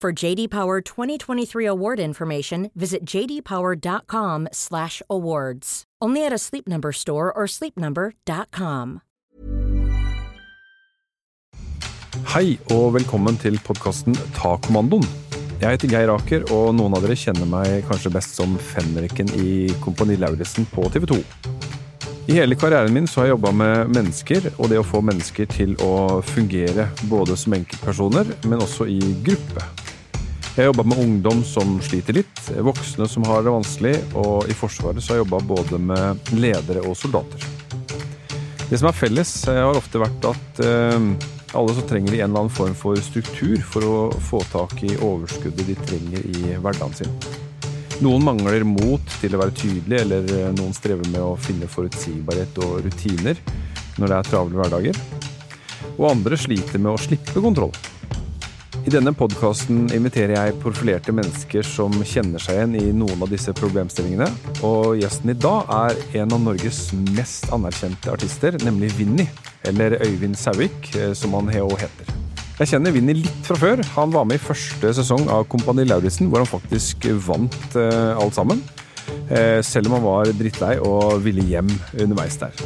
For JD Power 2023 award information, visit jdpower.com/awards. Only at a Sleep Number store or sleepnumber.com. Hei og velkommen til podkasten Ta kommandoen. Jeg heter Geir Aker, og noen av dere kjenner meg kanskje best som fenriken i Kompani Lauritzen på TV 2. I hele karrieren min så har jeg jobba med mennesker, og det å få mennesker til å fungere både som enkeltpersoner, men også i gruppe. Jeg har jobba med ungdom som sliter litt, voksne som har det vanskelig, og i Forsvaret så har jeg jobba både med ledere og soldater. Det som er felles, har ofte vært at eh, alle så trenger de en eller annen form for struktur for å få tak i overskuddet de trenger i hverdagen sin. Noen mangler mot til å være tydelig, eller eh, noen strever med å finne forutsigbarhet og rutiner når det er travle hverdager. Og andre sliter med å slippe kontroll. I denne podkasten inviterer jeg profilerte mennesker som kjenner seg igjen i noen av disse problemstillingene. Og gjesten i dag er en av Norges mest anerkjente artister, nemlig Vinni. Eller Øyvind Sauvik, eh, som han òg heter. Jeg kjenner Vinni litt fra før. Han var med i første sesong av Kompani Lauritzen, hvor han faktisk vant eh, alt sammen. Eh, selv om han var drittlei og ville hjem underveis der.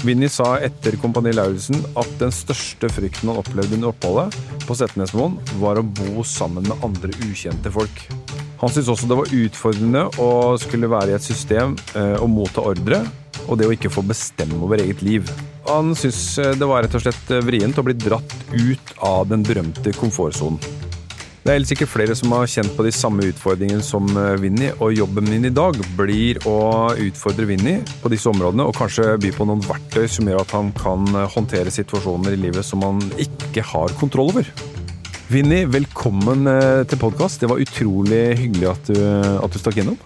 Vinni sa etter Kompani Lauritzen at den største frykten han opplevde under oppholdet på Setnesmoen, var å bo sammen med andre ukjente folk. Han syntes også det var utfordrende å skulle være i et system eh, og motta ordre, og det å ikke få bestemme over eget liv. Han syntes eh, det var rett og slett vrient å bli dratt ut av den berømte komfortsonen. Det er helt sikkert flere som har kjent på de samme utfordringene som eh, Vinni, og jobben min i dag blir å utfordre Vinni på disse områdene, og kanskje by på noen verktøy som gjør at han kan eh, håndtere situasjoner i livet som han ikke har kontroll over. Vinni, velkommen eh, til podkast. Det var utrolig hyggelig at du, at du stakk innom.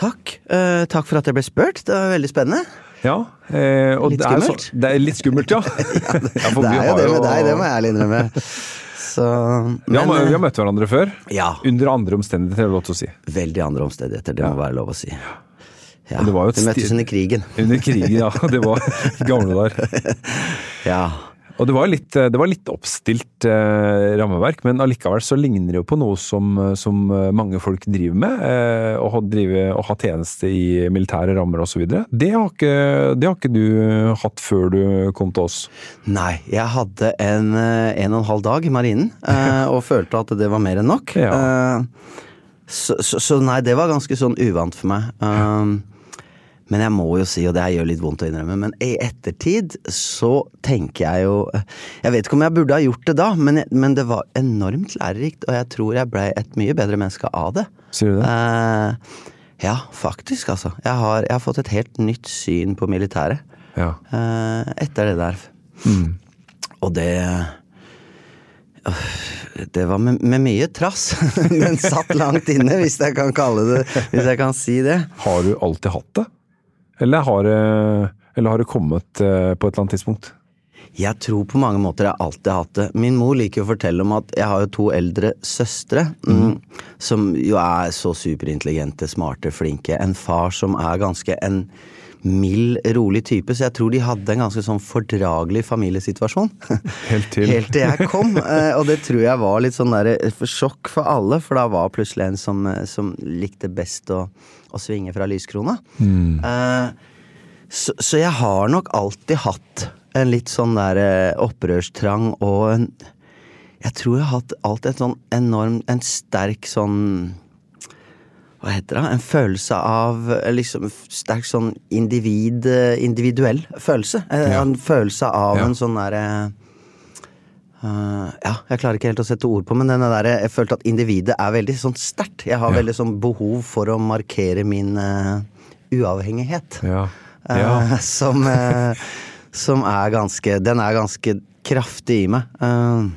Takk. Uh, takk for at jeg ble spurt. Det var veldig spennende. Ja, eh, og litt det er, skummelt? så, det er litt skummelt, ja. ja, det, Ja, det er jo det med deg, det må jeg ærlig innrømme. Så, Vi har, vi har møtt hverandre før. Ja. Under andre omstendigheter, er det lov til å si. Veldig andre omstendigheter, det må være lov å si. Ja, Vi møttes under krigen. Under krigen, ja. Det var gamle dager. Ja. Og det var litt, det var litt oppstilt eh, rammeverk, men allikevel så ligner det jo på noe som, som mange folk driver med. Eh, å, drive, å ha tjeneste i militære rammer osv. Det, har ikke- det har ikke du hatt før du kom til oss. Nei, jeg hadde en eh, en og en halv dag i marinen, eh, og følte at det var mer enn nok. Ja. Eh, Så, så, så nei, det var ganske sånn uvant for meg. Um, Men jeg må jo si, og det her gjør litt vondt å innrømme, men i ettertid så tenker jeg jo Jeg vet ikke om jeg burde ha gjort det da, men, jeg, men det var enormt lærerikt, og jeg tror jeg blei et mye bedre menneske av det. Sier du det? Eh, ja, faktisk, altså. Jeg har, jeg har fått et helt nytt syn på militæret Ja. eh, etter det der. Og det Det var med, med mye trass. Den satt langt inne, hvis jeg kan kalle det Hvis jeg kan si det. Har du alltid hatt det? Eller har eller har det kommet eh, på et eller annet tidspunkt? Jeg tror på mange måter jeg alltid har hatt det. Min mor liker å fortelle om at jeg har jo to eldre søstre. Mm, som jo er så superintelligente, smarte, flinke. En far som er ganske en mild, rolig type. Så jeg tror de hadde en ganske sånn fordragelig familiesituasjon. Helt til. Helt til jeg kom. eh, Og det tror jeg var litt sånn der eh, sjokk for alle, for da var plutselig en som, som likte best å, å svinge fra lyskrona. Eh, så, så jeg har nok alltid hatt en litt sånn der eh, opprørstrang og en Jeg tror jeg har hatt alltid en sånn enorm En sterk sånn hva heter det? En følelse av eh, liksom sterk sånn individ, eh, individuell følelse. En, Ja. En følelse av Ja. en sånn derre eh, ja, jeg klarer ikke helt å sette ord på, men der, jeg følte at individet er veldig sånn sterkt. Jeg har Ja. veldig sånn behov for å markere min uh, uavhengighet. Ja. Ja. ja. som, eh, som er ganske Den er ganske kraftig i meg. Eh,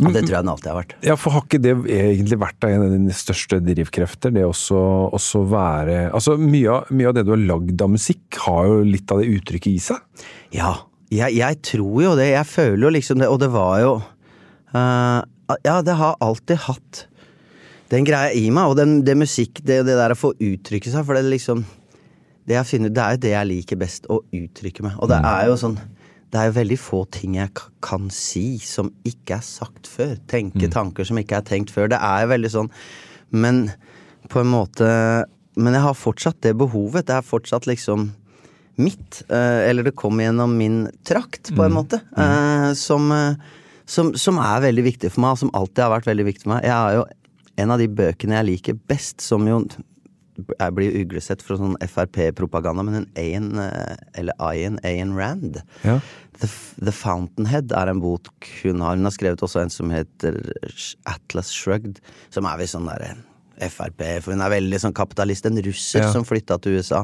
og det tror jeg den alltid har vært. Ja, for har ikke det egentlig vært en av dine største drivkrefter? Det også, også være Altså, mye av, mye av det du har lagd av musikk, har jo litt av det uttrykket i seg. Ja, jeg, jeg tror jo det. Jeg føler jo liksom det, og det var jo uh, Ja, det har alltid hatt den greia i meg, og den, det musikk, det, det der å få uttrykke seg, for det er liksom Det jeg finner, det er jo det jeg liker best, å uttrykke meg. Og det er jo sånn det er jo veldig få ting jeg kan si som ikke er sagt før. Tenke tanker som ikke er tenkt før. Det er jo veldig sånn Men på en måte Men jeg har fortsatt det behovet. Det er fortsatt liksom mitt. eh, eller det kom gjennom min trakt, på en måte. mm. som, eh, som, som er veldig viktig for meg, og som alltid har vært veldig viktig for meg. Jeg har jo en av de bøkene jeg liker best, som jo jeg blir uglesett for sånn Frp-propaganda, men hun Ayn, eh, eller Ayn, Ayn Rand Ja. The, The Fountainhead er en bok hun har. Hun har skrevet også en som heter Atlas Shrugged, som er visst sånn derre Frp, for hun er veldig sånn kapitalist. En russer Ja. som flytta til USA.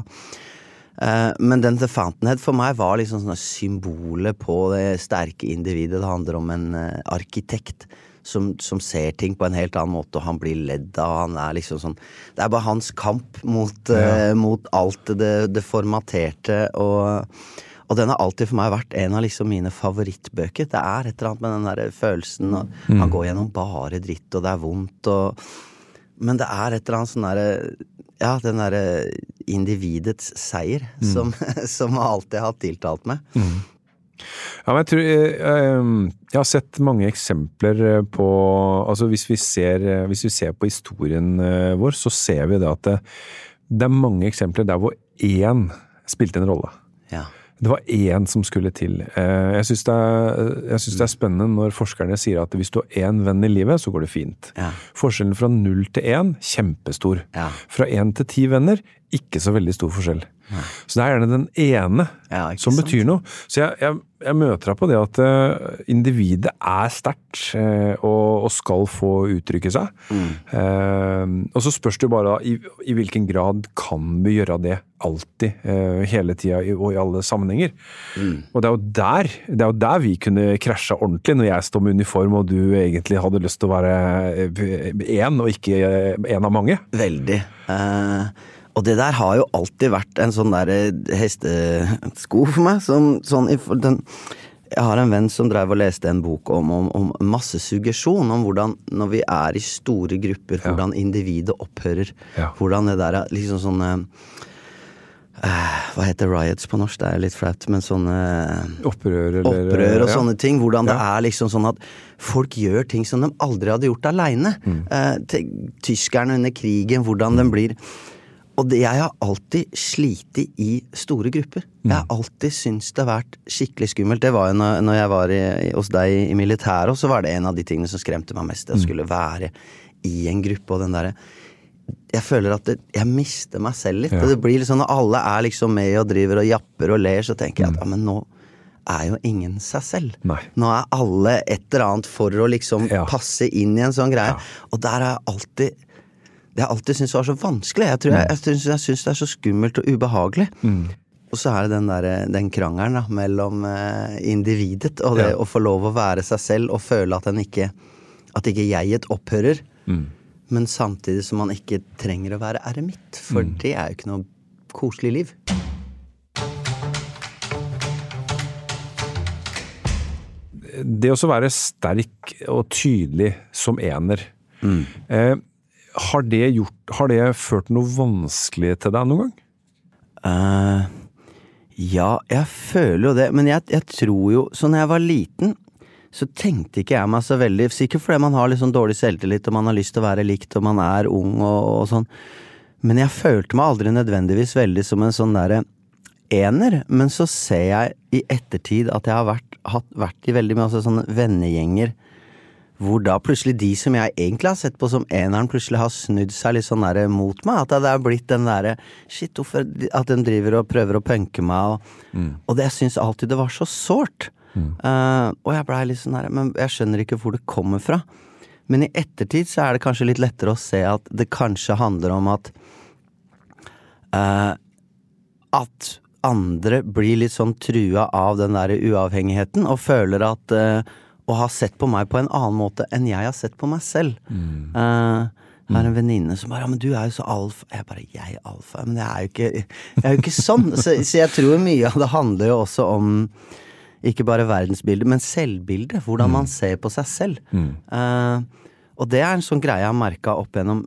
Eh, men den The Fountainhead for meg var liksom sånn symbolet på det sterke individet. Det handler om en eh, arkitekt som, som ser ting på en helt annen måte, og han blir ledd av. Han er liksom sånn Det er bare hans kamp mot, eh, mot alt det, det formaterte og og den har alltid for meg vært en av liksom mine favorittbøker. Det er et eller annet med den der følelsen og Han går gjennom bare dritt, og det er vondt, og Men det er et eller annet sånn derre Ja, den derre individets seier som, som alltid har tiltalt meg. Ja, men jeg tror eh, Jeg har sett mange eksempler eh, på Altså hvis vi ser, eh, hvis vi ser på historien vår, så ser vi det at det, det er mange eksempler der hvor én spilte en rolle. Ja. Det var én som skulle til. Eh, Jeg syns det, det er spennende når forskerne sier at hvis du har én venn i livet, så går det fint. Ja. Forskjellen fra null til én, kjempestor. Ja. Fra én til ti venner, ikke så veldig stor forskjell. Så det er gjerne den ene Ja, som sant? betyr noe. Så jeg, jeg, jeg møter deg på det at uh, individet er sterkt uh, og, og skal få uttrykke seg. Mm. Uh, og så spørs det jo bare i, i hvilken grad kan vi gjøre det alltid, hele tida og i alle sammenhenger. Mm. Og det er, jo der, det er jo der vi kunne krasja ordentlig, når jeg står med uniform og du egentlig hadde lyst til å være én og ikke én av mange. Veldig. Eh, og det der har jo alltid vært en sånn der eh, hestesko for meg. Som, sånn, den, jeg har en venn som drev og leste en bok om, om, om massesuggesjon. Om hvordan, når vi er i store grupper, Ja. hvordan individet opphører. Ja. Hvordan det der er liksom sånn Hva heter riots på norsk? Det er litt flaut, men sånne Opprør eller opprør og ja. sånne ting. Hvordan det Ja. er liksom sånn at folk gjør ting som de aldri hadde gjort aleine. Eh, tyskerne under krigen, hvordan den blir Og det, jeg har alltid slitt i store grupper. Jeg har alltid syntes det har vært skikkelig skummelt. Det var jo når, når jeg var i, hos deg i militæret, og så var det en av de tingene som skremte meg mest. Det å skulle være i en gruppe, og den derre jeg føler at det, jeg mister meg selv litt. Ja. Det blir sånn Når alle er liksom med og driver og japper og ler, så tenker jeg at ja, men nå er jo ingen seg selv. Nei. Nå er alle et eller annet for å liksom Ja. passe inn i en sånn greie. Og der har jeg alltid Det jeg alltid syntes var så vanskelig. Jeg, tror jeg, jeg, syns, jeg syns det er så skummelt og ubehagelig. Og så er det den, der, den krangelen da, mellom eh, individet og det Ja. å få lov å være seg selv og føle at ikke At ikke jeget opphører. Men samtidig som man ikke trenger å være eremitt, for det er jo ikke noe koselig liv. det å være sterk og tydelig som ener, eh, har, det gjort, har det ført noe vanskelig til deg noen gang? Uh, ja, jeg føler jo det, men jeg, jeg tror jo Så når jeg var liten, så tenkte ikke jeg meg så veldig Sikkert fordi man har litt sånn dårlig selvtillit, og man har lyst til å være likt, og man er ung og, og sånn. Men jeg følte meg aldri nødvendigvis veldig som en sånn derre ener. Men så ser jeg i ettertid at jeg har vært, hatt, vært i veldig mye sånne vennegjenger hvor da plutselig de som jeg egentlig har sett på som eneren, plutselig har snudd seg litt sånn der mot meg. At det er blitt den derre Shit, hvorfor At de driver og prøver å punke meg, og, Mm. og det jeg syns alltid det var så sårt. Eh, og jeg blei litt sånn der Men jeg skjønner ikke hvor det kommer fra. Men i ettertid så er det kanskje litt lettere å se at det kanskje handler om at uh, At andre blir litt sånn trua av den der uavhengigheten, og føler at eh, Og har sett på meg på en annen måte enn jeg har sett på meg selv. Eh, jeg har en venninne som bare 'ja, men du er jo så alfa'. Jeg bare 'jeg alfa'? Men jeg er jo ikke, er jo ikke sånn. Så, så jeg tror mye av det handler jo også om ikke bare verdensbildet, men selvbildet. Hvordan man ser på seg selv. Eh, og det er en sånn greie jeg har merka opp gjennom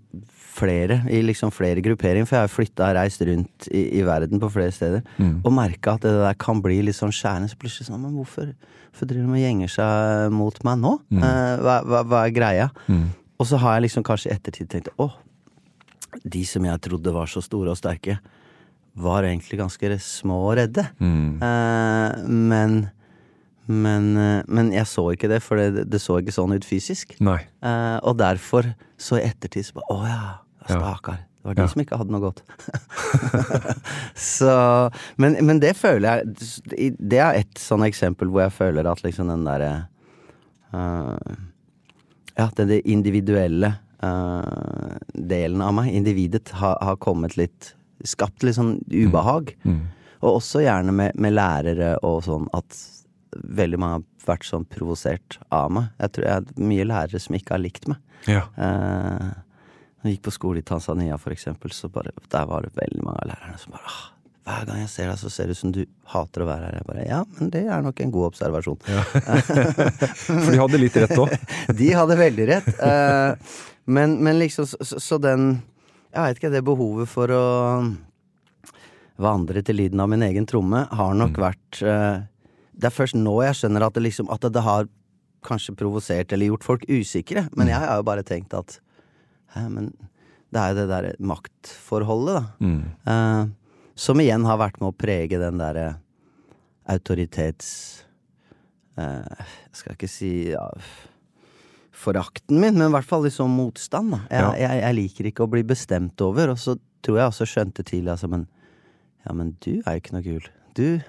flere, i liksom flere grupperinger, for jeg har flytta og reist rundt i, i verden på flere steder, og merka at det der kan bli litt sånn skjærende. Så plutselig sånn, men hvorfor, hvorfor driver de og gjenger seg mot meg nå? Eh, hva, hva, hva er greia? Og så har jeg liksom kanskje i ettertid tenkt å, de som jeg trodde var så store og sterke, var egentlig ganske små og redde. Eh, men men, eh, men jeg så ikke det, for det, det så ikke sånn ut fysisk. Nei. Eh, og derfor, så i ettertid, så bare Å ja, stakkar. Det var de Ja. som ikke hadde noe godt. så men, men det føler jeg Det er et sånn eksempel hvor jeg føler at liksom den derre uh, Ja, det, det individuelle uh, delen av meg, individet, har, har kommet litt Skapt litt sånn ubehag. Og også gjerne med, med lærere og sånn at veldig mange har vært sånn provosert av meg. Jeg tror jeg har mye lærere som ikke har likt meg. Ja. Eh, jeg gikk på skole i Tanzania, for eksempel, så bare, der var det veldig mange av lærerne som bare ah, Hver gang jeg ser deg, så ser det ut som du hater å være her. Jeg bare Ja, men det er nok en god observasjon. For de hadde litt rett òg. De hadde veldig rett. Eh, men, men liksom, så, så den Jeg veit ikke, det behovet for å vandre til lyden av min egen tromme har nok vært eh, Det er først nå jeg skjønner at det liksom At det har kanskje provosert eller gjort folk usikre. Men jeg har jo bare tenkt at Hæ, men det er jo det derre maktforholdet, da. Eh, som igjen har vært med å prege den derre autoritets... eh, jeg skal ikke si ja, forakten min, men i hvert fall liksom motstand. da. Jeg, Ja. jeg, jeg liker ikke å bli bestemt over, og så tror jeg også skjønte tidlig altså, men ja, men du er jo ikke noe kul. Du,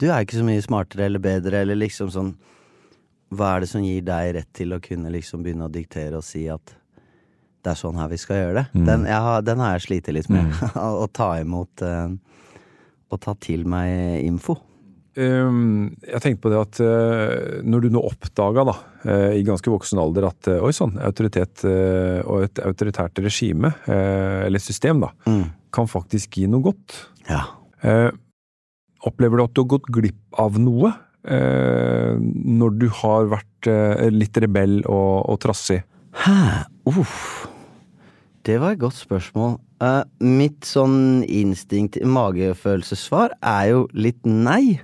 du er ikke så mye smartere eller bedre, eller liksom sånn Hva er det som gir deg rett til å kunne liksom begynne å diktere og si at det er sånn her vi skal gjøre det? Den, jeg har, den har jeg slitt litt med. å ta imot eh, Å ta til meg info. Um, jeg tenkte på det at uh, når du nå oppdaga da, uh, i ganske voksen alder at uh, oi sann, autoritet og et autoritært regime, eller system, da, kan faktisk gi noe godt. Ja. Opplever du at du har gått glipp av noe eh, når du har vært eh, litt rebell og, og trassig? Hæ? Uff. Det var et godt spørsmål. Uh, mitt sånn instinkt, magefølelsessvar, er jo litt nei.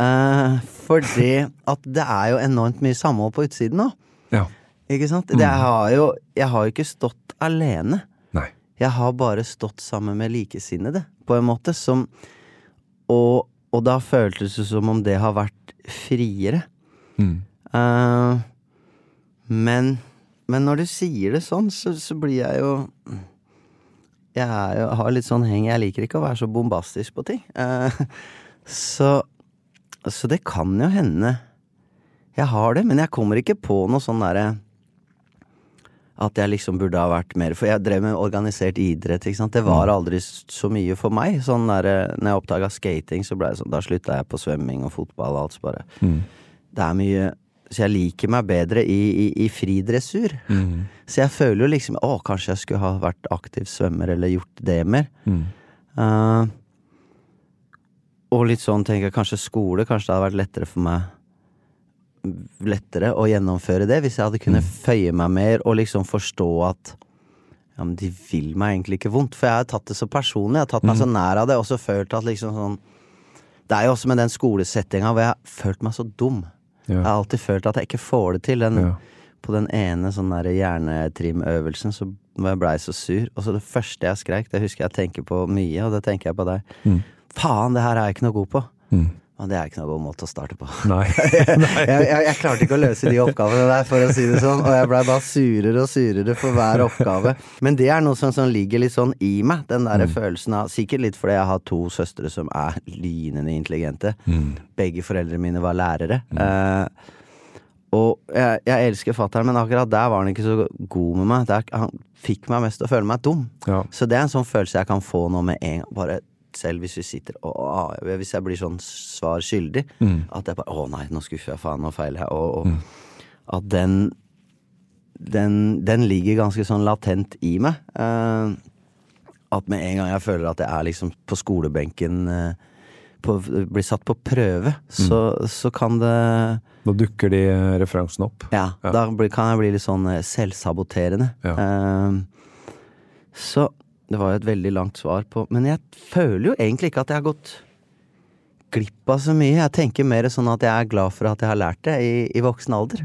Uh, fordi at det er jo enormt mye samhold på utsiden nå. Ja. Ikke sant? Det har jo, jeg har jo ikke stått alene. Nei. Jeg har bare stått sammen med likesinnede, på en måte, som Og, og da føltes det som om det har vært friere. Mm. Uh, men, men når du sier det sånn, så, så blir jeg jo Jeg jo, har litt sånn heng Jeg liker ikke å være så bombastisk på ting. Uh, så, så det kan jo hende jeg har det, men jeg kommer ikke på noe sånn derre at jeg liksom burde ha vært mer For jeg drev med organisert idrett, ikke sant. Det var aldri så mye for meg. Sånn der, når jeg oppdaga skating, så ble jeg sånn Da slutta jeg på svømming og fotball og alt. Så bare Det er mye Så jeg liker meg bedre i, i, i fridressur. Så jeg føler jo liksom Å, kanskje jeg skulle ha vært aktiv svømmer eller gjort det mer. Eh, og litt sånn tenker jeg kanskje skole Kanskje det hadde vært lettere for meg lettere å gjennomføre det hvis jeg hadde kunnet føye meg mer og liksom forstå at ja, men de vil meg egentlig ikke vondt. For jeg har tatt det så personlig. Jeg har tatt meg så nær av det, og så følt at liksom sånn Det er jo også med den skolesettinga hvor jeg har følt meg så dum. Ja. Jeg har alltid følt at jeg ikke får det til. Den, Ja. På den ene sånn der hjernetrimøvelsen så jeg ble så sur. Og så det første jeg skreik, det husker jeg tenker på mye, og det tenker jeg på deg. Mm. Faen, det her er jeg ikke noe god på. Mm. Og det er ikke noe god måte å starte på. Nei. jeg, jeg, jeg klarte ikke å løse de oppgavene der, for å si det sånn. Og jeg blei bare surere og surere for hver oppgave. Men det er noe som, som ligger litt sånn i meg. Den derre følelsen av Sikkert litt fordi jeg har to søstre som er lynende intelligente. Begge foreldrene mine var lærere. Eh, og jeg, jeg elsker fatter'n, men akkurat der var han ikke så god med meg. Der, han fikk meg mest til å føle meg dum. Ja. Så det er en sånn følelse jeg kan få nå med en gang. Bare selv hvis vi sitter og ah, Hvis jeg blir sånn svar skyldig. At jeg bare Å nei, nå skuffer jeg faen, nå feiler jeg. Og, og at den, den Den ligger ganske sånn latent i meg. Uh, at med en gang jeg føler at jeg er liksom på skolebenken uh, på, Blir satt på prøve, så, så kan det Nå dukker de referansene opp. ja, Ja. da blir, kan jeg bli litt sånn eh, selvsaboterende. Ja. Uh, så det var jo et veldig langt svar på Men jeg føler jo egentlig ikke at jeg har gått glipp av så mye. Jeg tenker mer sånn at jeg er glad for at jeg har lært det i, i voksen alder.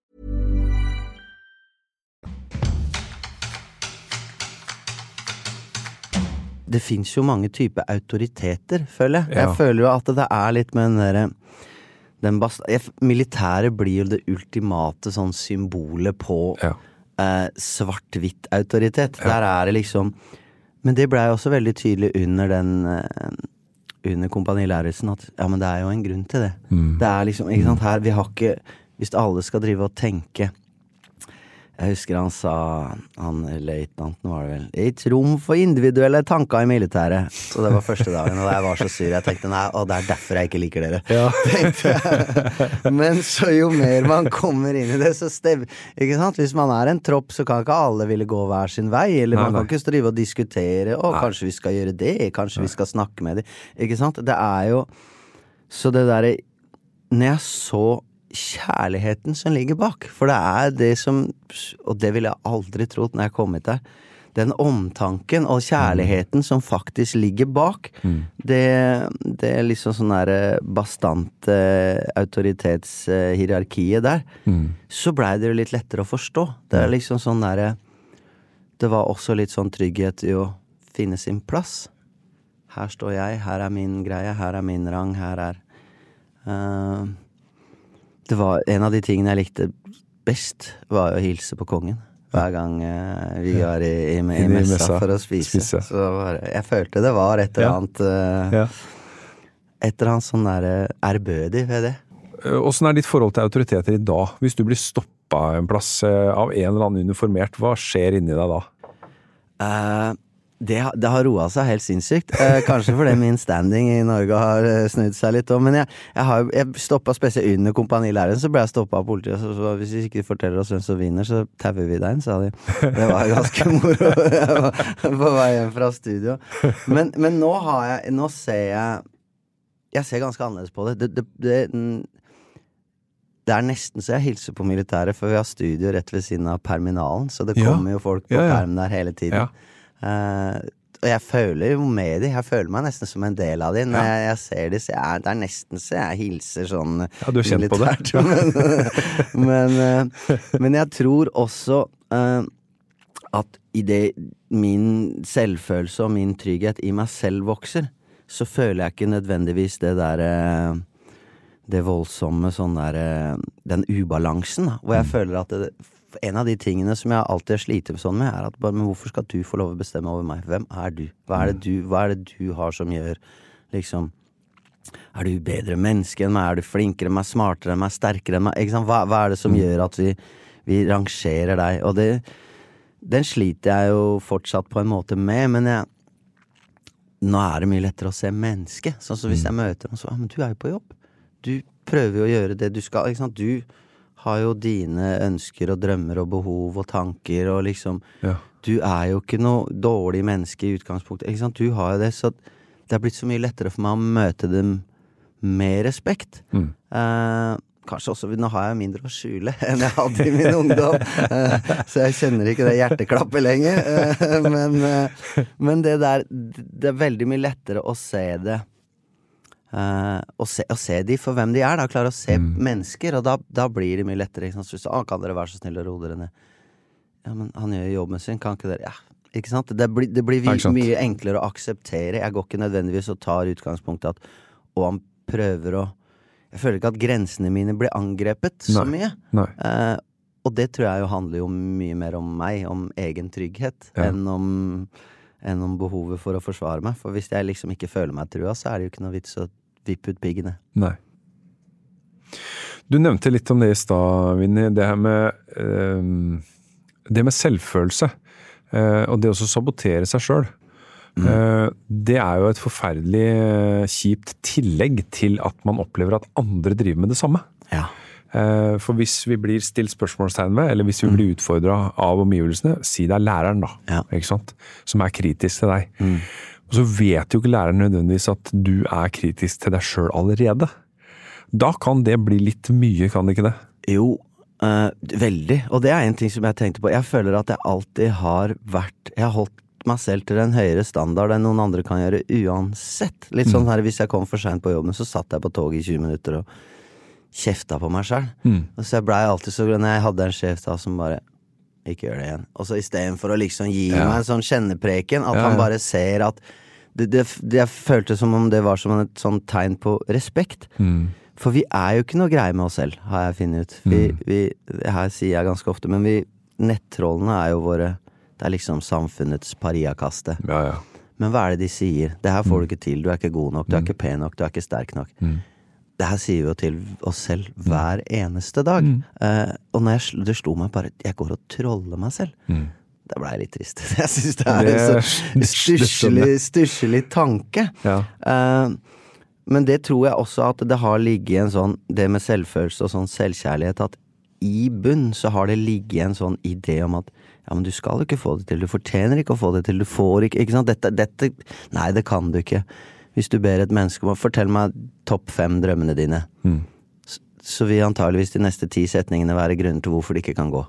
Det fins jo mange typer autoriteter, føler jeg. Ja. Jeg føler jo at det er litt med den derre den Militæret blir jo det ultimate sånn symbolet på Ja. eh, svart-hvitt autoritet. Der er det liksom Men det blei også veldig tydelig under den eh, under Kompani Lauritzen at ja, men det er jo en grunn til det. Det er liksom, ikke sant, her, vi har ikke Hvis alle skal drive og tenke Jeg husker han sa, han løytnanten var det vel, et rom for individuelle tanker i militæret. Så det var første dagen, og jeg var så sur. Jeg tenkte nei, og det er derfor jeg ikke liker dere. Ja. Men så jo mer man kommer inn i det, så stev Ikke sant? Hvis man er en tropp, så kan ikke alle ville gå hver sin vei. Eller Nei, man nei. kan ikke drive og diskutere. Å, kanskje vi skal gjøre det? Kanskje vi skal snakke med dem? Ikke sant? Det er jo Så det derre Når jeg så kjærligheten som ligger bak. For det er det som Og det ville jeg aldri trodd når jeg kom hit der. Den omtanken og kjærligheten som faktisk ligger bak, det, det er liksom sånn derre bastante autoritetshierarkiet der. Så blei det jo litt lettere å forstå. Det er liksom sånn derre Det var også litt sånn trygghet i å finne sin plass. Her står jeg, her er min greie, her er min rang, her er eh, det var en av de tingene jeg likte best, var å hilse på kongen. Hver gang eh, vi var i, i, i, i messa, messa, for å spise. spise. Så var, jeg følte det var et eller annet eh, Ja. Et eller annet sånn der eh, ærbødig ved det. Åssen er ditt forhold til autoriteter i dag? Hvis du blir stoppa en plass av en eller annen uniformert, hva skjer inni deg da? Eh, Det, det har roa seg helt sinnssykt. Eh, kanskje fordi min standing i Norge har eh, snudd seg litt òg. Men jeg, jeg, har, jeg stoppa spesielt under kompanileiren, så ble jeg stoppa av politiet. Så, så hvis vi ikke forteller oss hvem som vinner, så tauer vi deg inn, sa de. Det var ganske moro. Jeg var på vei hjem fra studio. Men, men nå har jeg Nå ser jeg Jeg ser ganske annerledes på det. Det, det, det, det er nesten så jeg hilser på militæret, for vi har studio rett ved siden av Perminalen, så det Ja. kommer jo folk på Ja, ja. perm der hele tiden. Ja. Eh, og jeg føler jo med de, jeg føler meg nesten som en del av de. Når Ja. jeg, jeg ser de, så jeg, det er nesten så jeg hilser sånn Ja, du er kjent på det. Men, men, eh, men jeg tror også uh, at idet min selvfølelse og min trygghet i meg selv vokser, så føler jeg ikke nødvendigvis det derre det voldsomme sånn der eh, Den ubalansen, da. Hvor jeg føler at det, en av de tingene som jeg alltid har slitt sånn med, er at bare, men hvorfor skal du få lov å bestemme over meg? Hvem er du? Hva er det du, hva er det du har som gjør liksom Er du bedre menneske enn meg? Er du flinkere enn meg? Smartere enn meg? Sterkere enn meg? Hva, hva er det som gjør at vi, vi rangerer deg? Og det Den sliter jeg jo fortsatt på en måte med, men jeg nå er det mye lettere å se mennesket. Sånn som hvis jeg møter noen, så Ja, men du er jo på jobb. Du prøver jo å gjøre det du skal. Ikke sant? Du har jo dine ønsker og drømmer og behov og tanker og liksom Ja. Du er jo ikke noe dårlig menneske i utgangspunktet. Ikke sant? Du har jo det, så det er blitt så mye lettere for meg å møte dem med respekt. Mm. Eh, kanskje også Nå har jeg mindre å skjule enn jeg hadde i min ungdom, eh, så jeg kjenner ikke det hjerteklappet lenger. Eh, men, eh, men det der Det er veldig mye lettere å se det eh, og, se, og se de for hvem de er, da. Klare å se Mm. mennesker, og da, da blir det mye lettere. Ikke sant? Så ah, kan dere være så snill å roe dere ned? Ja, men han gjør jo jobben sin, kan ikke dere? Ja. Ikke sant? Det blir, det blir mye enklere å akseptere. Jeg går ikke nødvendigvis og tar utgangspunktet at Og han prøver å Jeg føler ikke at grensene mine blir angrepet så Nei. mye. Nei. Eh, og det tror jeg jo handler jo mye mer om meg, om egen trygghet, Ja. enn, om, enn om behovet for å forsvare meg. For hvis jeg liksom ikke føler meg trua, så er det jo ikke noe vits å vippe ut piggene. Nei. Du nevnte litt om det i stad, Vinni. Det her med eh, Det med selvfølelse. eh, og det å sabotere seg sjøl. det er jo et forferdelig eh, kjipt tillegg til at man opplever at andre driver med det samme. Ja. Eh, For hvis vi blir stilt spørsmålstegn ved, eller hvis vi blir utfordra av omgivelsene, si det er læreren, da, Ja. som er kritisk til deg. Og så vet jo ikke læreren nødvendigvis at du er kritisk til deg sjøl allerede. Da kan det bli litt mye, kan det ikke det? Jo, eh, veldig. Og det er en ting som jeg tenkte på. Jeg føler at jeg alltid har vært Jeg har holdt meg selv til en høyere standard enn noen andre kan gjøre uansett. Litt sånn her hvis jeg kom for seint på jobben, så satt jeg på toget i 20 minutter og kjefta på meg sjøl. Så jeg blei alltid så glad når jeg hadde en sjef da som bare ikke gjør det igjen. Og så istedenfor å liksom gi Ja. meg en sånn kjennepreken, at Ja, han bare ser at det, det, det Jeg følte som om det var som et sånn tegn på respekt. For vi er jo ikke noe greie med oss selv, har jeg funnet ut. Vi, vi, her sier jeg ganske ofte, men vi nettrollene er jo våre Det er liksom samfunnets pariakaste. Ja, ja. Men hva er det de sier? Det her får du ikke til, du er ikke god nok, du er ikke pen nok, du er ikke sterk nok. Det her sier vi jo til oss selv hver eneste dag. Eh, og når jeg, det slo meg bare Jeg går og troller meg selv. Da ble jeg litt trist. Jeg syns det er en så stusslig, tanke. Ja. Uh, men det tror jeg også at det har ligget en sånn Det med selvfølelse og sånn selvkjærlighet at i bunn så har det ligget en sånn idé om at ja, men du skal jo ikke få det til, du fortjener ikke å få det til, du får ikke Ikke sant? Dette, dette Nei, det kan du ikke. Hvis du ber et menneske om å fortelle meg topp fem drømmene dine, så, så vil antageligvis de neste ti setningene være grunner til hvorfor det ikke kan gå.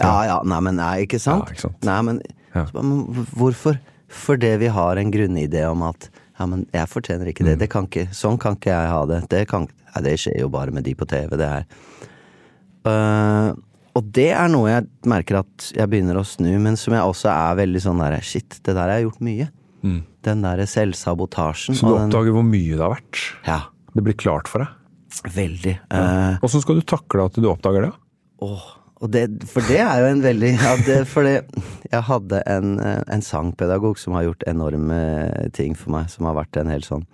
Ja ja, nei, men nei, ikke sant? Ja, ikke sant. Nei, men, Ja. men hvorfor? Fordi vi har en grunnidé om at ja, men jeg fortjener ikke det. det kan ikke, sånn kan ikke jeg ha det. Det, kan, ja, det skjer jo bare med de på TV. Det er Uh, Og det er noe jeg merker at jeg begynner å snu, men som jeg også er veldig sånn der Shit, det der har jeg gjort mye. Den derre selvsabotasjen. Så du oppdager den- hvor mye det har vært. Ja, Det blir klart for deg. veldig. Eh, Åssen skal du takle at du oppdager det? Åh, det, for det er jo en veldig ja, det, For det, jeg hadde en, eh, en sangpedagog som har gjort enorme ting for meg, som har vært en hel sånn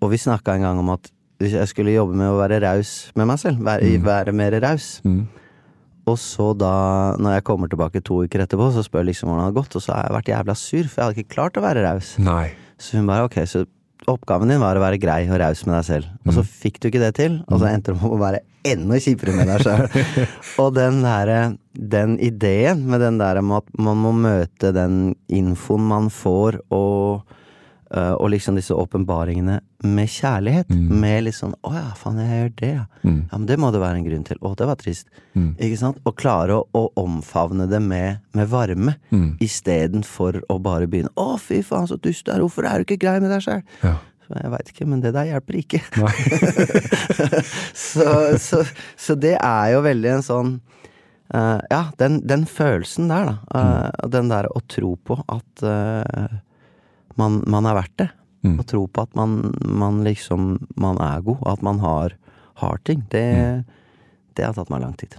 Og vi snakka en gang om at hvis jeg skulle jobbe med å være raus med meg selv, være, være mer raus Og så da, når jeg kommer tilbake to uker etterpå, så spør jeg liksom hvordan det har gått, og så har jeg vært jævla sur, for jeg hadde ikke klart å være raus. Så hun bare ok, så oppgaven din var å være grei og raus med deg selv. Og så fikk du ikke det til, og så endte du med å være enda kjipere med deg sjøl. og den derre den ideen med den der med at man må møte den infoen man får, og, øh, og liksom disse åpenbaringene med kjærlighet. Med liksom 'Å ja, faen, jeg gjør det, ja'. Ja, men det må det være en grunn til. Å, det var trist. Ikke sant? Og klare å, å omfavne det med, med varme, Mm. istedenfor å bare begynne 'Å, fy faen, så dust du er. Hvorfor er du ikke grei med deg sjøl?' Ja. Jeg veit ikke, men det der hjelper ikke. så, så, så det er jo veldig en sånn uh, Ja, den, den følelsen der, da. eh, Den der å tro på at man, man er verdt det. Å tro på at man, man liksom Man er god, at man har, har ting. Det, det har tatt meg lang tid.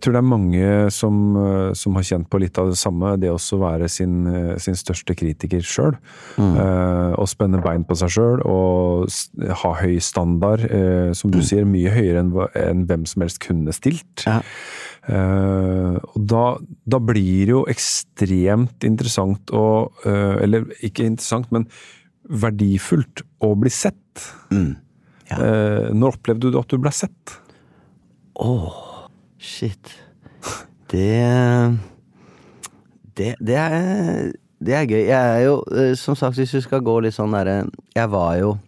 Jeg tror det er mange som, eh, som har kjent på litt av det samme. Det også være sin, eh, sin største kritiker sjøl. Eh, og spenne bein på seg sjøl og ha høy standard. Eh, som du sier, mye høyere enn, enn hvem som helst kunne stilt. Ja. Eh, og da, da blir det jo ekstremt interessant å eh, Eller ikke interessant, men verdifullt å bli sett. Ja. Eh, når opplevde du at du ble sett? Shit. Det Det, det er Det er gøy. Jeg er jo, som sagt, hvis du skal gå litt sånn derre Jeg var jo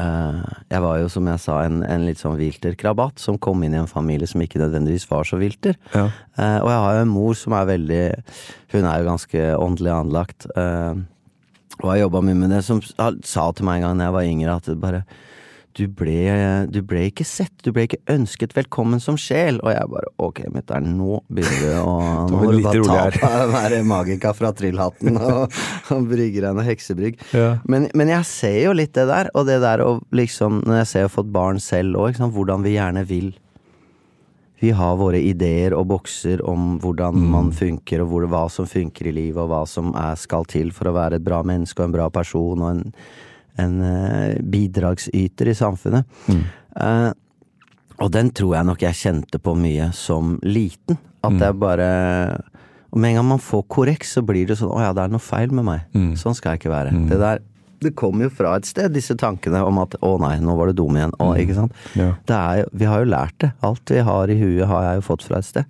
Jeg var jo, som jeg sa, en, en litt sånn vilterkrabat som kom inn i en familie som ikke nødvendigvis var så vilter. Ja. Uh, og jeg har jo en mor som er veldig Hun er jo ganske åndelig anlagt. Uh, og har jobba mye med det, som sa sa til meg en gang da jeg var yngre, at det bare du ble, du ble ikke sett, du ble ikke ønsket velkommen som sjel. Og jeg bare ok, mutter'n, nå begynner du å Nå må du bare ta på den der magika fra Trillhatten og, og deg noe heksebrygg. Ja. Men, men jeg ser jo litt det der, og det der å liksom Når jeg ser jeg har fått barn selv òg, hvordan vi gjerne vil vi har våre ideer og bokser om hvordan man funker, og hvor, hva som funker i livet, og hva som er, skal til for å være et bra menneske og en bra person og en, en eh, bidragsyter i samfunnet. Eh, og den tror jeg nok jeg kjente på mye som liten. At jeg bare Og med en gang man får korreks, så blir det sånn Å ja, det er noe feil med meg. Sånn skal jeg ikke være. Det der det kommer jo fra et sted, disse tankene om at 'å nei, nå var du dum igjen'. Å, ikke sant? Ja. Det jo, vi har jo lært det. Alt vi har i huet, har jeg jo fått fra et sted.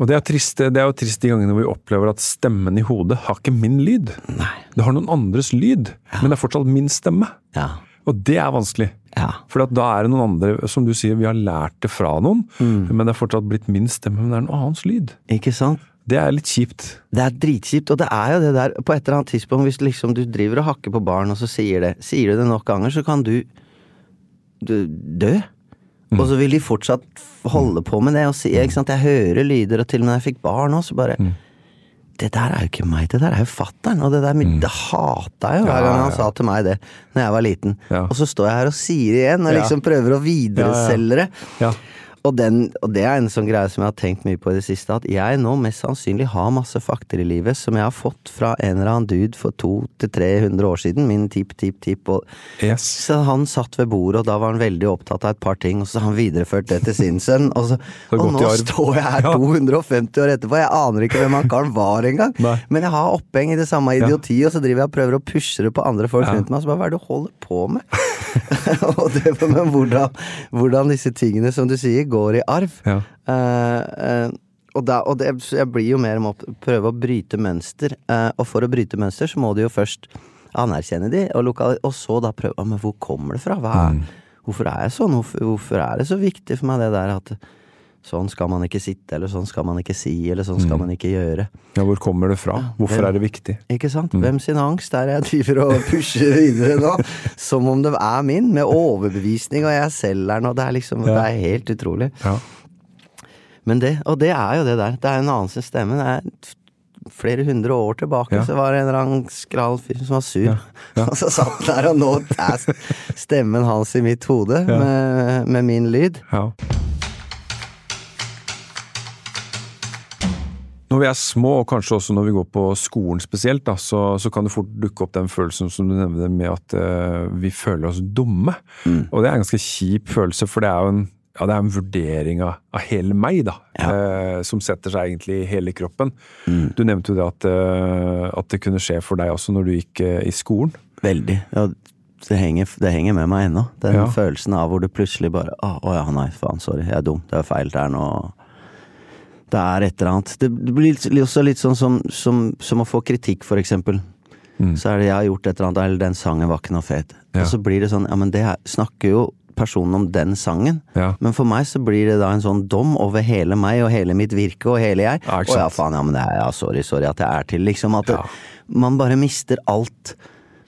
Og det er, trist, det er jo trist de gangene hvor vi opplever at stemmen i hodet har ikke min lyd. Nei. Det har noen andres lyd, men det er fortsatt min stemme. Ja. Og det er vanskelig. Ja. For da er det noen andre, som du sier, vi har lært det fra noen, men det er fortsatt blitt min stemme, men det er en annens lyd. Ikke sant? Det er litt kjipt. Det er dritkjipt, og det er jo det der På et eller annet tidspunkt, hvis liksom du driver og hakker på barn, og så sier det Sier du det nok ganger, så kan du, du dø. Og så vil de fortsatt holde på med det og si ikke sant? Jeg hører lyder, og til og med da jeg fikk barn òg, så bare Det der er jo ikke meg, det der er jo fatter'n, og det der det hata jeg jo hver gang han ja. sa til meg det Når jeg var liten. Ja. Og så står jeg her og sier det igjen, og liksom prøver å videreselge det. Og, den, og det er en sånn greie som jeg har tenkt mye på i det siste, at jeg nå mest sannsynlig har masse fakter i livet som jeg har fått fra en eller annen dude for 200-300 år siden, min tipp-tipp-tipp, Yes. så han satt ved bordet, og da var han veldig opptatt av et par ting, og så har han videreført det til sin sønn, og, så, og nå står jeg her 250 år etterpå, jeg aner ikke hvem han karen var engang, men jeg har oppheng i det samme idioti, og så driver jeg og prøver å pushe det på andre folk Ja. rundt meg, så bare hva er det du holder på med? og det men hvordan, hvordan disse tingene, som du sier, går i arv. Ja. Uh, uh, og, da, og det, jeg blir jo mer med å prøve å bryte mønster, Uh, og for å bryte mønster så må du jo først anerkjenne de, og, lokal, og så da prøve «Å, Men hvor kommer det fra? Hva mm. Hvorfor er jeg sånn? Hvorfor, hvorfor er det så viktig for meg det der at sånn skal man ikke sitte, eller sånn skal man ikke si, eller sånn skal man ikke gjøre? ja, hvor kommer det fra? Hvorfor hvem- er det viktig? Ikke sant? Hvem sin angst er jeg driver og pusher videre nå? Som om det er min, med overbevisning, og jeg selv er nå. Det er liksom, det er helt utrolig. Ja. Men det, og det er jo det der. Det er en annen sin stemme. Det er flere hundre år tilbake Ja. så var det en eller annen skral fyr som var sur. Ja. Ja. Og så satt han der, og nå er stemmen hans i mitt hode med, med min lyd. Ja. Når vi er små, og kanskje også når vi går på skolen spesielt, da, så, så kan det fort dukke opp den følelsen som du nevner med at uh, vi føler oss dumme. Mm. Og det er en ganske kjip følelse, for det er jo en, ja, det er en vurdering av, av hele meg, da. Ja. Uh, som setter seg egentlig i hele kroppen. Mm. Du nevnte jo det at, uh, at det kunne skje for deg også når du gikk i skolen. Veldig. Ja, det, henger, det henger med meg ennå. Den Ja. følelsen av hvor du plutselig bare Å å ja, nei, faen, sorry, jeg er dum. Det er feil der nå. Det er et eller annet. Det blir også litt sånn som, som, som å få kritikk, for eksempel. Så er det jeg har gjort et eller annet, eller den sangen var ikke noe fet. Ja. Og så blir det sånn, ja men det snakker jo personen om den sangen. Ja. Men for meg så blir det da en sånn dom over hele meg og hele mitt virke og hele jeg. Ja, og ja, faen, ja, men det er, ja, sorry, sorry at jeg er til, liksom. At det, man bare mister alt.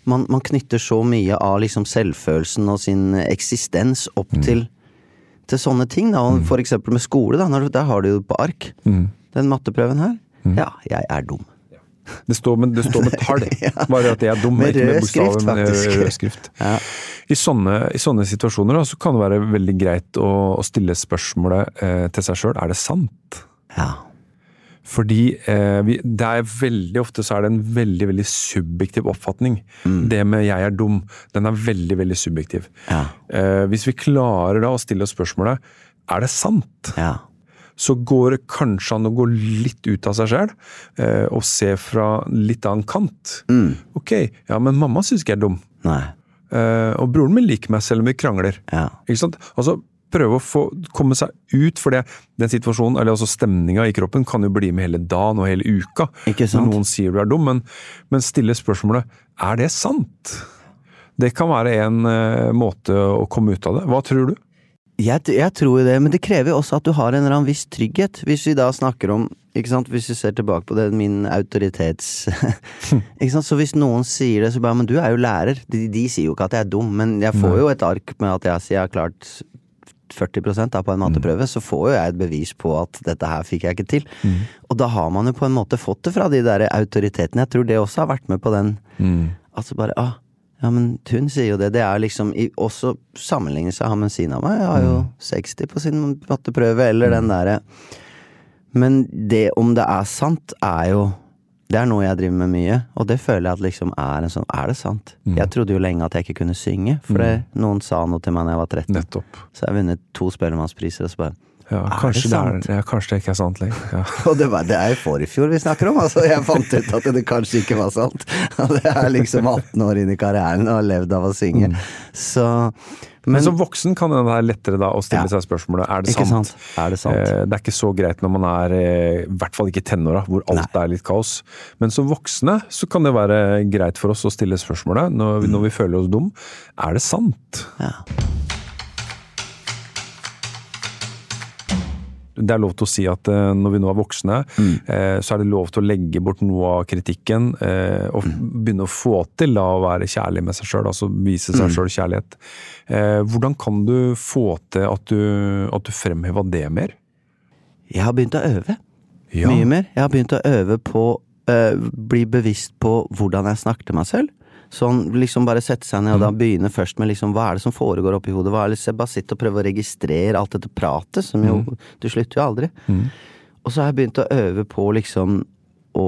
Man, man knytter så mye av liksom selvfølelsen og sin eksistens opp Mm. til, til sånne ting. Da. Og For eksempel med skole, da. Når, du- der har du jo på ark. Mm. Den matteprøven her. Ja, jeg er dum. Det står med, det står med tall, bare at jeg er dum. Med rød skrift, faktisk. rød skrift. Ja. I, sånne, I sånne situasjoner da, så kan det være veldig greit å, å stille spørsmålet eh, til seg sjøl er det sant. ja. Fordi eh, vi, det er veldig ofte så er det en veldig veldig subjektiv oppfatning. Det med 'jeg er dum', den er veldig veldig subjektiv. Ja. Eh, hvis vi klarer da å stille oss spørsmålet 'er det sant', Ja. så går det kanskje an å gå litt ut av seg sjøl eh, og se fra litt annen kant. Ok, ja, men mamma syns ikke jeg er dum. Nei. Eh, og broren min liker meg selv om vi krangler. Ja. Ikke sant? Altså, prøve å få, komme seg ut, for det, den situasjonen, eller altså stemninga i kroppen, kan jo bli med hele dagen og hele uka. Når noen sier du er dum, men, men stille spørsmålet er det sant? Det kan være en uh, måte å komme ut av det. Hva tror du? Jeg, jeg tror det, men det krever jo også at du har en eller annen viss trygghet. Hvis vi da snakker om Hvis vi ser tilbake på det, min autoritets Så hvis noen sier det, så bare Men du er jo lærer. De, de sier jo ikke at jeg er dum, men jeg får jo et ark med at jeg sier jeg har klart 40 da på en matteprøve, så får jo jeg et bevis på at dette her fikk jeg ikke til. Og da har man jo på en måte fått det fra de der autoritetene. Jeg tror det også har vært med på den Altså bare ah, ja, men hun sier jo det. Det er liksom også sammenlignet seg med siden av meg. Jeg har jo 60 på sin matteprøve, eller den derre Men det om det er sant, er jo Det er noe jeg driver med mye, og det føler jeg at liksom er en sånn Er det sant? Jeg trodde jo lenge at jeg ikke kunne synge, for det, noen sa noe til meg da jeg var 13. Nettopp. Så jeg har vunnet to Spellemannspriser, og så bare Ja, Er kanskje, det det er, ja, kanskje det ikke er sant lenger. Ja. Og det, var, det er jo forfjor vi snakker om, altså. Jeg fant ut at det kanskje ikke var sant. Det er liksom 18 år inn i karrieren og har levd av å synge. Så Men, Men, som voksen kan det være lettere da å stille Ja. seg spørsmålet er det sant. sant? Er det sant? Eh, Det er ikke så greit når man er eh, i hvert fall ikke i tenåra, hvor alt er litt kaos. Men som voksne så kan det være greit for oss å stille spørsmålet når, mm. når vi føler oss dum. Er det sant? ja. Det er lov til å si at eh, når vi nå er voksne, Mm. eh, så er det lov til å legge bort noe av kritikken eh, og Mm. begynne å få til da, å være kjærlig med seg sjøl, altså vise Mm. seg sjøl kjærlighet. Hvordan kan du få til at du, at du fremhever det mer? Jeg har begynt å øve. Ja. Mye mer. Jeg har begynt å øve på øh, Bli bevisst på hvordan jeg snakker til meg selv. Sånn liksom bare setter seg ned og da begynner først med liksom hva er det som foregår oppi hodet. Hva er det, så bare sitte og prøve å registrere alt dette pratet, som jo Mm. Du slutter jo aldri. Og så har jeg begynt å øve på liksom å,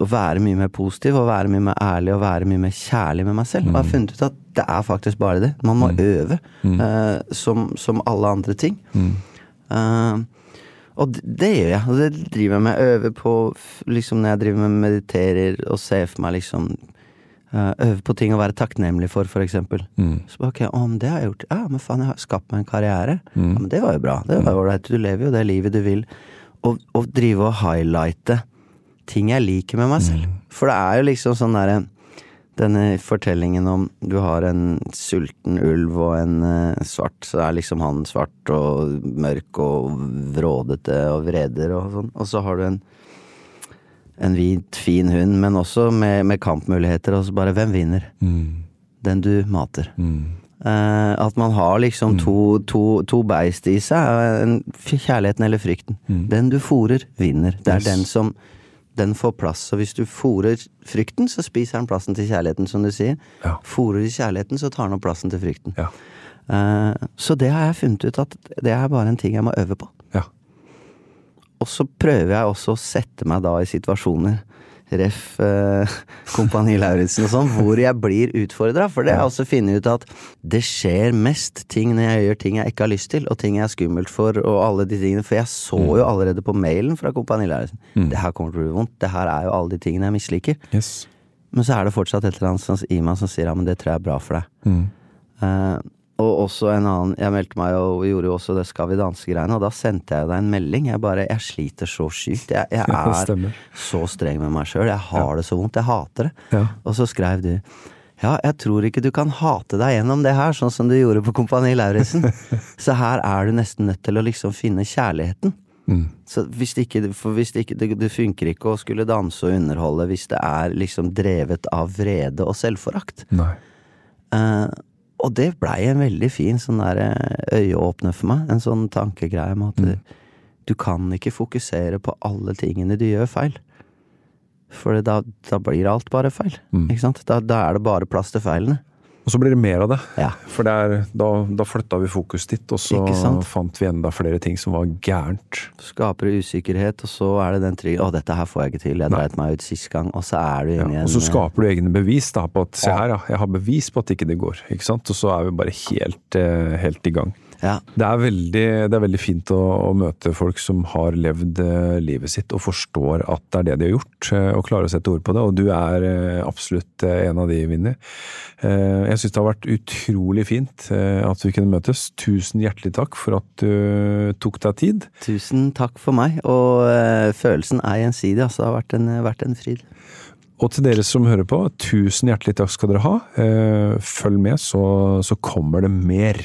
å være mye mer positiv, og være mye mer ærlig, og være mye mer kjærlig med meg selv. Og jeg har funnet ut at det er faktisk bare det. Man må øve, uh, som, som alle andre ting. Uh, og det, det gjør jeg, og det driver jeg med. Jeg øver på liksom når jeg driver med mediterer og ser for meg liksom eh, Øve på ting å være takknemlig for, for eksempel. Så bare, ok, å, men det har jeg gjort. Ja, men faen, jeg har skapt meg en karriere. Ja, men det var jo bra. Det var jo ålreit. Du lever jo det livet du vil. Og, og drive og highlighte ting jeg liker med meg selv. For det er jo liksom sånn derre denne fortellingen om du har en sulten ulv og en uh, svart, så er liksom han svart og mørk og vrådete og vreder og sånn. Og så har du en, en hvit, fin hund, men også med, med kampmuligheter, og så bare hvem vinner? Den du mater. Eh, at man har liksom to, to, to beist i seg. En, kjærligheten eller frykten. Den du fòrer, vinner. Det er Yes. den som den får plass. Så hvis du fòrer frykten, så spiser den plassen til kjærligheten, som du sier. Ja. Fòrer du kjærligheten, så tar den opp plassen til frykten. Ja. Uh, så det har jeg funnet ut at det er bare en ting jeg må øve på. Og så prøver jeg også å sette meg da i situasjoner, ref eh, Kompani Lauritzen og sånn, hvor jeg blir utfordra. For det har jeg også funnet ut at det skjer mest ting når jeg gjør ting jeg ikke har lyst til, og ting jeg er skummelt for, og alle de tingene. For jeg så jo allerede på mailen fra Kompani Lauritzen det her kommer til å bli vondt. Det her er jo alle de tingene jeg misliker. Yes. Men så er det fortsatt et eller annet i meg som sier ja, men det tror jeg er bra for deg. Mm. Eh, og også en annen Jeg meldte meg og gjorde jo også det Skal vi danse-greiene, og da sendte jeg deg en melding. Jeg bare Jeg sliter så sykt. Jeg, jeg er så streng med meg sjøl. Jeg har det så vondt. Jeg hater det. Ja. Og så skrev du ja, jeg tror ikke du kan hate deg gjennom det her, sånn som du gjorde på Kompani Lauritzen. så her er du nesten nødt til å liksom finne kjærligheten. Mm. Så hvis det ikke, for hvis det ikke det, det funker ikke å skulle danse og underholde hvis det er liksom drevet av vrede og selvforakt. Nei. Eh, og det blei en veldig fin sånn der eh, øyeåpner for meg. En sånn tankegreie med at du, du kan ikke fokusere på alle tingene du gjør feil. For da, da blir alt bare feil. Ikke sant? Da, da er det bare plass til feilene. Og så blir det mer av det. Ja. For det er, da, da flytta vi fokus dit, og så fant vi enda flere ting som var gærent. Skaper usikkerhet, og så er det den trygge 'Å, dette her får jeg ikke til. Jeg dreit meg ut sist gang.' Og så er du Ja, igjen. og så skaper du egne bevis da, på at se her, ja, jeg har bevis på at ikke det går. Ikke sant? Og så er vi bare helt, eh, helt i gang. Ja. Det er veldig, det er veldig fint å, å møte folk som har levd eh, livet sitt og forstår at det er det de har gjort, eh, og klarer å sette ord på det. Og du er eh, absolutt en av de, Vinni. Jeg syns det har vært utrolig fint at vi kunne møtes. Tusen hjertelig takk for at du tok deg tid. Tusen takk for meg, og følelsen er gjensidig. Altså, det har vært en, vært en fryd. Og til dere som hører på, tusen hjertelig takk skal dere ha. Følg med, så, så kommer det mer.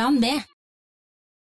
Plan B.